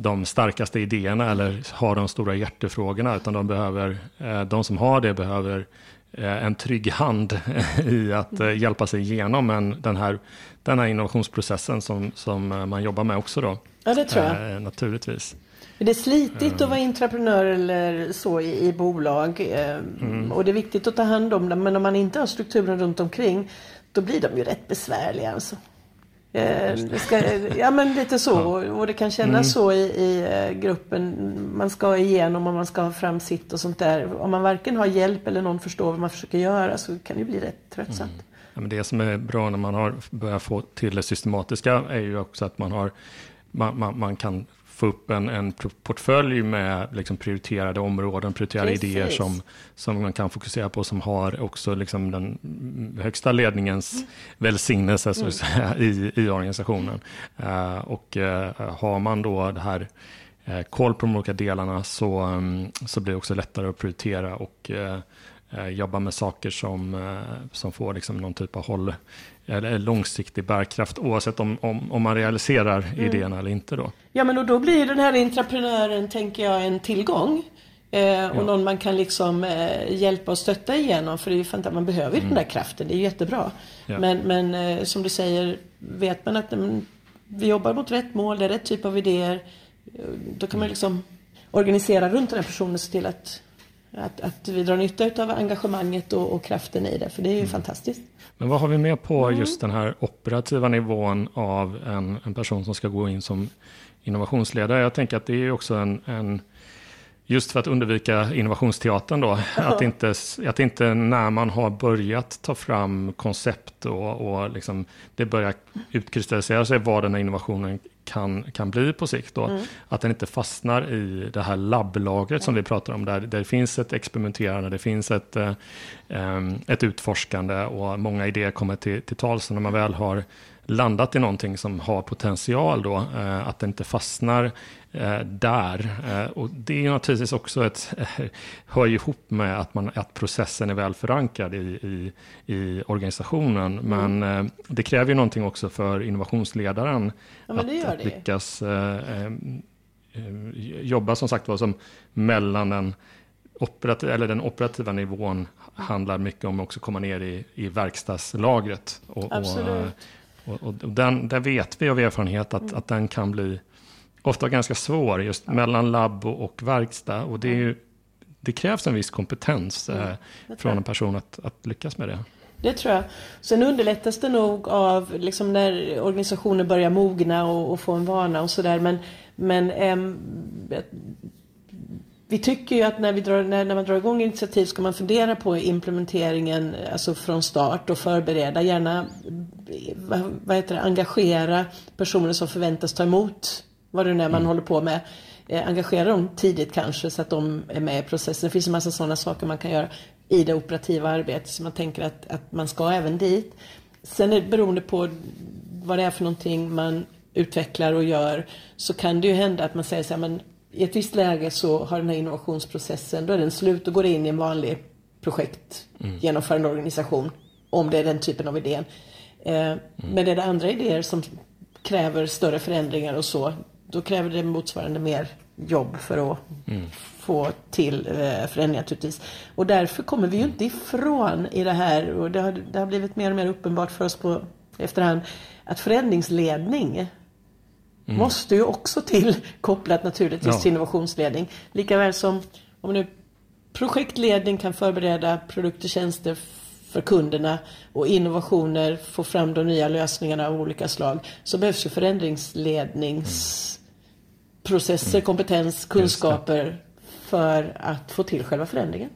de starkaste idéerna eller har de stora hjärtefrågorna, utan de, behöver, eh, de som har det behöver eh, en trygg hand i att eh, hjälpa sig igenom en, den, här, den här innovationsprocessen som, som man jobbar med också då. Ja, det tror jag. naturligtvis. Det är slitigt att vara entreprenör eller så i, i bolag. Mm. Och det är viktigt att ta hand om dem. Men om man inte har strukturen runt omkring då blir de ju rätt besvärliga. Alltså. Eh, ska, ja men lite så och det kan kännas mm. så i, i, eh, gruppen. Man ska igenom och man ska ha fram sitt och sånt där. Om man varken har hjälp eller någon förstår vad man försöker göra så kan det bli rätt tröttsamt. Mm. Ja, men det som är bra när man har börjat få till det systematiska är ju också att man har man, man, man kan få upp en, en portfölj med liksom prioriterade områden, prioriterade Precis. idéer som, som man kan fokusera på, som har också liksom den högsta ledningens mm. välsignelse mm. säga, i, i organisationen. Uh, och uh, har man då det här eh, koll på de olika delarna så, um, så blir det också lättare att prioritera och jobba med saker som, eh, som får liksom någon typ av håll, eller långsiktig bärkraft oavsett om, om, om man realiserar mm. idéerna eller inte. Då. Ja men och då blir den här entreprenören, tänker jag, en tillgång. Eh, och ja. någon man kan liksom eh, hjälpa och stötta igenom. För det är ju fantastiskt, man behöver ju mm. den där kraften, det är jättebra. Ja. Men, men eh, som du säger, vet man att men, vi jobbar mot rätt mål, det är rätt typ av idéer. Då kan man mm. liksom organisera runt den här personen och se till att, att, att vi drar nytta av engagemanget och, och, kraften i det. För det är ju mm. fantastiskt. Men vad har vi med på mm. just den här operativa nivån av en, en person som ska gå in som innovationsledare? Jag tänker att det är också en, en Just för att undvika innovationsteatern då. Att, inte, att inte när man har börjat ta fram koncept och, och liksom det börjar utkristallisera sig vad den här innovationen kan, kan bli på sikt. Då. Mm. Att den inte fastnar i det här labblagret som vi pratar om, där, där det finns ett experimenterande, det finns ett, eh, ett utforskande och många idéer kommer till, till tal. Så när man väl har landat i någonting som har potential då, eh, att det inte fastnar eh, där. Eh, och det är naturligtvis också ett, hör ihop med att, man, att processen är väl förankrad i, i, i organisationen. Mm. Men det kräver ju någonting också för innovationsledaren ja, att, att lyckas jobba som sagt var som mellan den operativ, eller den operativa nivån handlar mycket om att också komma ner i, i verkstadslagret. Och. Och, och, och den, där vet vi av erfarenhet att, mm. att den kan bli ofta ganska svår just ja. mellan labb och, och verkstad. Och det, är, det krävs en viss kompetens eh, från en person att, att lyckas med det. Det tror jag. Sen underlättas det nog av liksom när organisationer börjar mogna och, och få en vana och sådär. Men, men äm, vi tycker ju att när, vi drar, när, när, man drar igång initiativ ska man fundera på implementeringen alltså från start och förbereda. Gärna vad, heter det, engagera personer som förväntas ta emot vad det nu är man mm. håller på med. Eh, engagera dem tidigt kanske så att de är med i processen. Det finns en massa sådana saker man kan göra i det operativa arbetet så man tänker att, att man ska även dit. Sen är det beroende på vad det är för någonting man utvecklar och gör så kan det ju hända att man säger så här, men i ett visst läge så har den här innovationsprocessen, då är den slut och går in i en vanlig projekt, mm. genomförande organisation, om det är den typen av idén. Eh, mm. Men är det andra idéer som kräver större förändringar och så, då kräver det motsvarande mer jobb för att mm. få till eh, förändringar naturligtvis. Och därför kommer vi ju inte ifrån i det här, och det har, det har blivit mer och mer uppenbart för oss på efterhand, att förändringsledning Mm. Måste ju också till kopplat naturligtvis ja. till innovationsledning. Likaväl som om nu projektledning kan förbereda produkter och tjänster för kunderna och innovationer, få fram de nya lösningarna av olika slag. Så behövs ju förändringsledningsprocesser, mm. kompetens, kunskaper för att få till själva förändringen.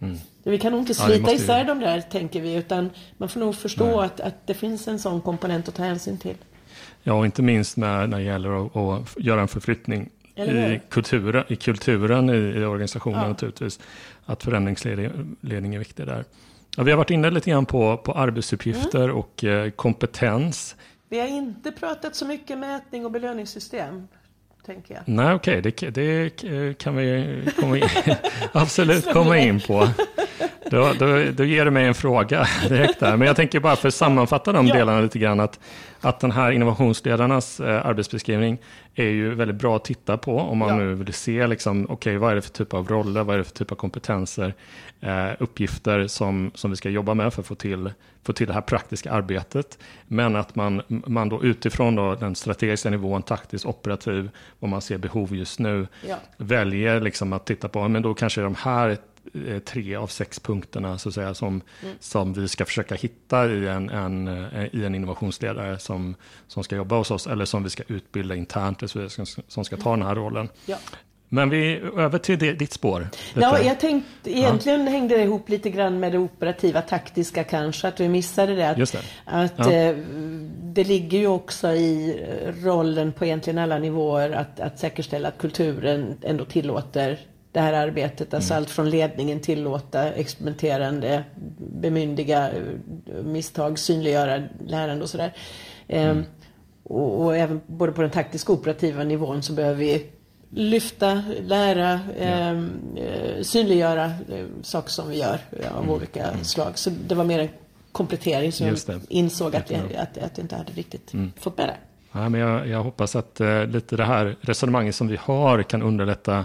Mm. Vi kan nog inte slita ja, isär de där, tänker vi, utan man får nog förstå att, att det finns en sån komponent att ta hänsyn till. Ja, inte minst när, när det gäller att, att göra en förflyttning i kulturen, i, kulturen i, i organisationen ja. naturligtvis. Att förändringsledning är viktig där. Ja, vi har varit inne lite grann på, på arbetsuppgifter mm. och eh, kompetens. Vi har inte pratat så mycket mätning och belöningssystem. Tänker jag. Nej, okej, okay, det, det, kan vi komma in, absolut komma in på. Då, då, då ger du mig en fråga direkt där. Men jag tänker bara för att sammanfatta de ja. delarna lite grann. Att, att den här innovationsledarnas eh, arbetsbeskrivning är ju väldigt bra att titta på. Om man ja. nu vill se, liksom, okay, vad är det för typ av roller, vad är det för typ av kompetenser, eh, uppgifter som, som vi ska jobba med för att få till, få till det här praktiska arbetet. Men att man, man då utifrån då den strategiska nivån, taktisk, operativ, vad man ser behov just nu, ja. väljer liksom att titta på, men då kanske de här tre av sex punkterna så att säga, som, mm. som vi ska försöka hitta i en, en, eh, i en innovationsledare som, som ska jobba hos oss eller som vi ska utbilda internt, som, som ska ta den här rollen. Ja. Men vi över till ditt spår. Ja, jag tänkte, egentligen ja. hängde det ihop lite grann med det operativa taktiska kanske, att vi missade det. Att, det. att ja. eh, det ligger ju också i rollen på egentligen alla nivåer att, att säkerställa att kulturen ändå tillåter det här arbetet. Alltså mm. allt från ledningen tillåta experimenterande, bemyndiga misstag, synliggöra lärande och sådär. Ehm, mm. och, och, även både på den taktiska och operativa nivån så behöver vi lyfta, lära, ehm, eh, synliggöra eh, saker som vi gör av Mm. olika slag. Så det var mer en komplettering som jag insåg att jag, att, att jag inte hade riktigt Mm. fått med det. Ja, men jag, jag hoppas att eh, lite det här resonemanget som vi har kan underlätta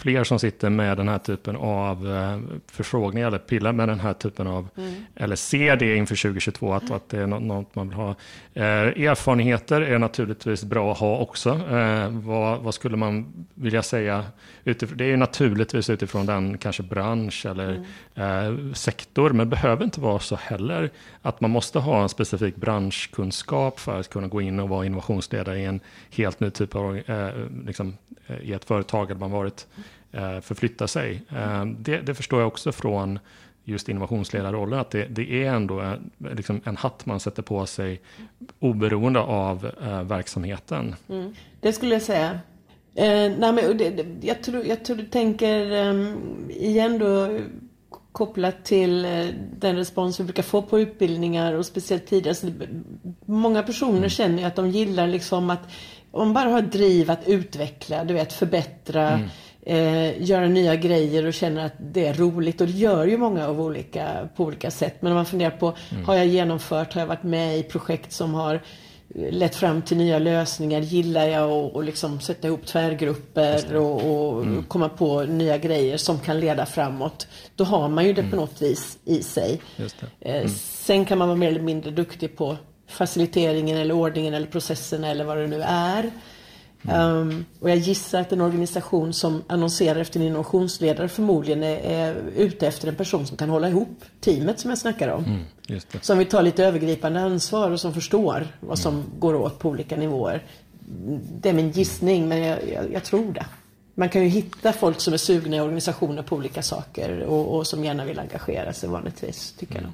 fler som sitter med den här typen av eh, förfrågningar eller pillar med den här typen av, eller ser det inför 2022 att, att det är något, man vill ha. Eh, erfarenheter är naturligtvis bra att ha också. Eh, vad, vad skulle man vilja säga? Utifrån, det är naturligtvis utifrån den kanske bransch eller eh, sektor, men behöver inte vara så heller att man måste ha en specifik branschkunskap för att kunna gå in och vara innovationsledare i en helt ny typ av, eh, liksom, i ett företag där man varit eh, förflytta sig. Eh, det, det förstår jag också från just innovationsledarrollen, att det, det är ändå en, liksom en hatt man sätter på sig oberoende av eh, verksamheten. Det skulle jag säga. Eh, nej, men det, det, jag, tror, jag tror du tänker eh, igen då kopplat till eh, den respons vi brukar få på utbildningar och speciellt tidigare. Så det, många personer känner ju att de gillar liksom att om man bara har driv att utveckla, du vet förbättra, eh, göra nya grejer och känner att det är roligt. Och det gör ju många av olika, på olika sätt. Men om man funderar på, har jag genomfört, har jag varit med i projekt som har lett fram till nya lösningar. Gillar jag att och liksom sätta ihop tvärgrupper och, och komma på nya grejer som kan leda framåt. Då har man ju det på något vis i sig. Eh, Sen kan man vara mer eller mindre duktig på faciliteringen eller ordningen eller processen eller vad det nu är. Um, och jag gissar att en organisation som annonserar efter en innovationsledare förmodligen är, är ute efter en person som kan hålla ihop teamet som jag snackar om. Mm. Som vill ta lite övergripande ansvar och som förstår vad som går åt på olika nivåer. Det är min gissning, men jag, jag, jag tror det. Man kan ju hitta folk som är sugna i organisationer på olika saker och, och som gärna vill engagera sig vanligtvis, tycker jag nog.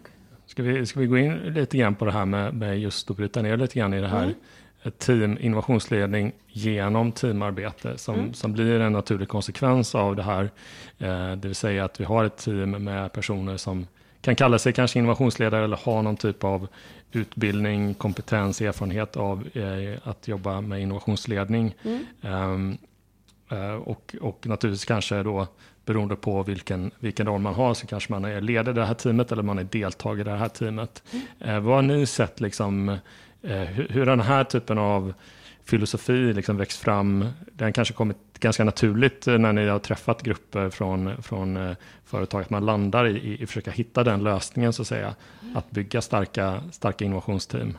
Ska vi, ska vi gå in lite grann på det här med, med just att bryta ner lite grann i det här ett team, innovationsledning genom teamarbete som, som blir en naturlig konsekvens av det här. Eh, det vill säga att vi har ett team med personer som kan kalla sig kanske innovationsledare eller ha någon typ av utbildning, kompetens, erfarenhet av eh, att jobba med innovationsledning. Ehm, eh, och, och naturligtvis kanske då beroende på vilken, vilken roll man har så kanske man är ledare i det här teamet eller man är deltagare i det här teamet. Eh, vad har ni sett liksom, eh, hur, hur den här typen av filosofi liksom växt fram? Den kanske kommit ganska naturligt eh, när ni har träffat grupper från, från företag, att man landar i, i, i att försöka hitta den lösningen så att säga. Att bygga starka, starka innovationsteam.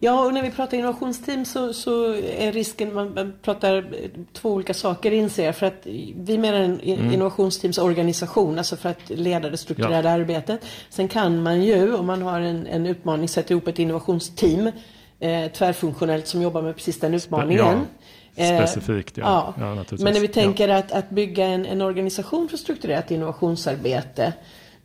Ja, och när vi pratar innovationsteam så, så är risken, man man pratar två olika saker inser jag. För att vi menar en in- innovationsteamsorganisation, alltså för att leda det strukturerade arbetet. Sen kan man ju, om man har en, en utmaning, sätta ihop ett innovationsteam eh, tvärfunktionellt som jobbar med precis den utmaningen. Eh, Specifikt, ja. Ja, men när vi Ja. tänker att, att bygga en, en organisation för strukturerat innovationsarbete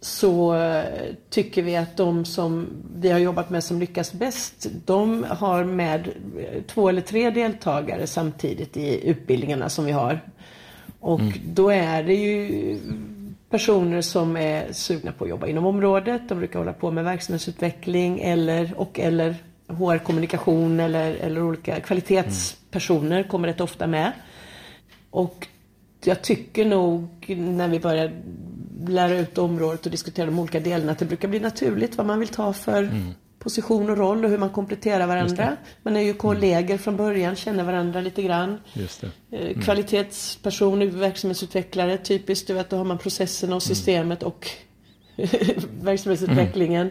så eh, tycker vi att de som vi har jobbat med som lyckas bäst, de har med eh, två eller tre deltagare samtidigt i utbildningarna som vi har. Och då är det ju personer som är sugna på att jobba inom området. De brukar hålla på med verksamhetsutveckling eller, och eller HR-kommunikation eller, eller olika kvalitetspersoner kommer rätt ofta med. Och jag tycker nog när vi börjar lära ut området och diskutera de olika delarna att det brukar bli naturligt vad man vill ta för position och roll och hur man kompletterar varandra. Man är ju kollegor från början, känner varandra lite grann. Just. Eh, Kvalitetsperson, verksamhetsutvecklare, typiskt du vet, då har man processerna och systemet och verksamhetsutvecklingen.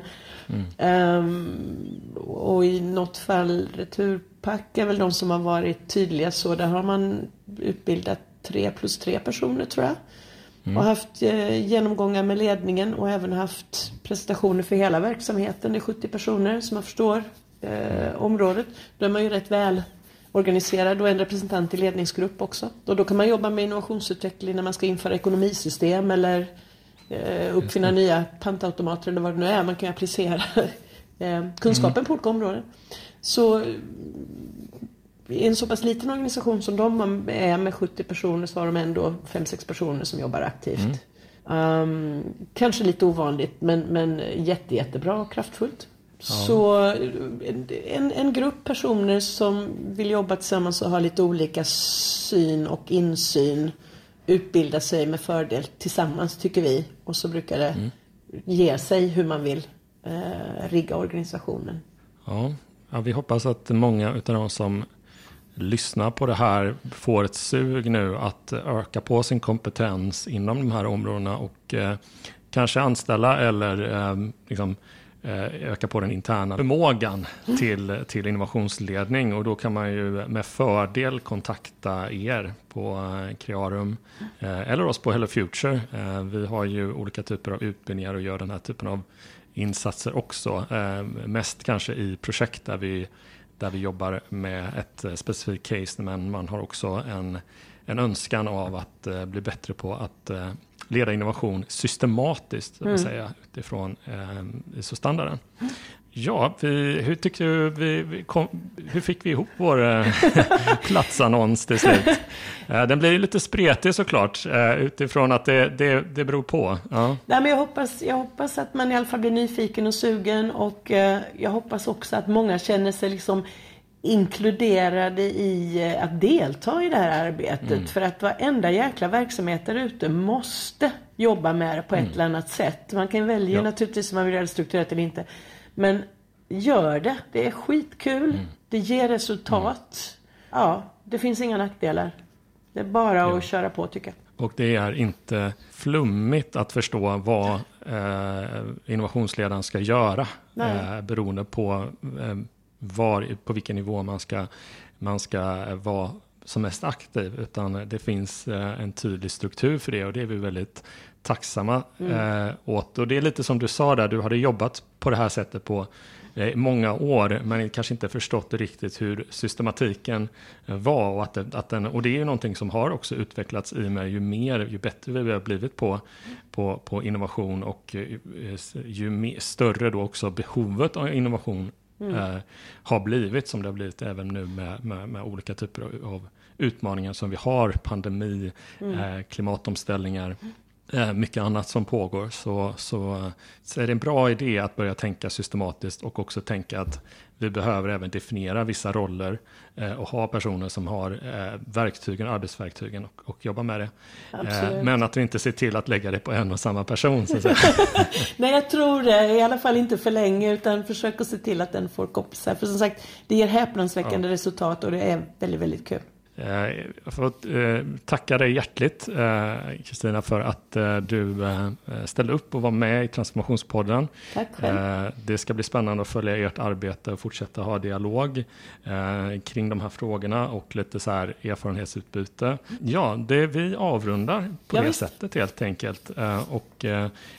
Ehm, och i något fall Returpack är väl de som har varit tydliga så. Där har man utbildat tre plus tre personer tror jag. Och haft eh, genomgångar med ledningen och även haft presentationer för hela verksamheten. Det är 70 personer som man förstår eh, området. Då är man ju rätt väl organiserad och en representant i ledningsgrupp också. Och då kan man jobba med innovationsutveckling när man ska införa ekonomisystem eller eh, uppfinna nya pantautomater eller vad det nu är. Man kan ju applicera eh, kunskapen på olika områden. Så i en så pass liten organisation som de är med 70 personer så har de ändå 5-6 personer som jobbar aktivt. Um, kanske lite ovanligt men, men jätte, jättebra och kraftfullt. Så en, en grupp personer som vill jobba tillsammans och ha lite olika syn och insyn utbilda sig med fördel tillsammans tycker vi. Och så brukar det mm. ge sig hur man vill eh, rigga organisationen. Ja. ja, vi hoppas att många av de som lyssnar på det här får ett sug nu att öka på sin kompetens inom de här områdena och eh, kanske anställa eller eh, liksom, eh, öka på den interna förmågan till, till innovationsledning. Och då kan man ju med fördel kontakta er på Crearum eller oss på Hello Future. Vi har ju olika typer av utbildningar och gör den här typen av insatser också. Mest kanske i projekt där vi, där vi jobbar med ett specifikt case, men man har också en, en önskan av att bli bättre på att leda innovation systematiskt, mm. säga, utifrån eh, ISO-standarden. Ja, vi, hur tyckte du vi, vi kom, hur fick vi ihop vår eh, platsannons till slut? Eh, den blir lite spretig såklart eh, utifrån att det, det, det beror på. Ja. Nej, men jag, hoppas, jag hoppas att man i alla fall blir nyfiken och sugen och jag hoppas också att många känner sig liksom inkluderade i att delta i det här arbetet. Mm. För att varenda jäkla verksamhet där ute måste jobba med det på ett mm. eller annat sätt. Man kan välja ja. naturligtvis om man vill göra det strukturerat eller inte. Men gör det. Det är skitkul. Mm. Det ger resultat. Mm. Ja, det finns inga nackdelar. Det är bara ja. att köra på tycker jag. Och det är inte flummigt att förstå vad eh, innovationsledaren ska göra. Eh, beroende på eh, var, på vilken nivå man ska, man ska vara som mest aktiv, utan det finns eh, en tydlig struktur för det och det är vi väldigt tacksamma mm. eh, åt. Och det är lite som du sa där, du hade jobbat på det här sättet på eh, många år, men kanske inte förstått riktigt hur systematiken eh, var. Och, att, att den, och det är ju någonting som har också utvecklats i mig ju mer, ju bättre vi har blivit på, på, på innovation och ju, ju mer, större då också behovet av innovation mm. eh, har blivit som det har blivit även nu med, med, med olika typer av utmaningar som vi har, pandemi, mm. eh, klimatomställningar, eh, mycket annat som pågår. Så, så, så är det en bra idé att börja tänka systematiskt och också tänka att vi behöver även definiera vissa roller eh, och ha personer som har eh, verktygen, arbetsverktygen och, och jobba med det. Eh, men att vi inte ser till att lägga det på en och samma person. Så Nej, jag tror det. I alla fall inte för länge, utan försök att se till att den får kompisar. För som sagt, det ger häpnadsväckande ja. resultat och det är väldigt, väldigt kul. Eh, jag får eh, tacka dig hjärtligt eh, Kristina för att du ställde upp och var med i Transformationspodden. Tack själv. Det ska bli spännande att följa ert arbete och fortsätta ha dialog kring de här frågorna och lite så här erfarenhetsutbyte. Ja, det vi avrundar på ja, det visst. sättet helt enkelt och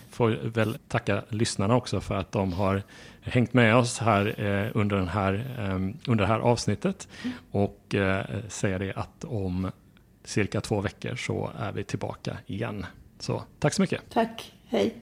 får väl tacka lyssnarna också för att de har hängt med oss här eh, under, den här, eh, under det här avsnittet. Och eh, säga det att om cirka två veckor så är vi tillbaka igen. Så tack så mycket. Tack, hej.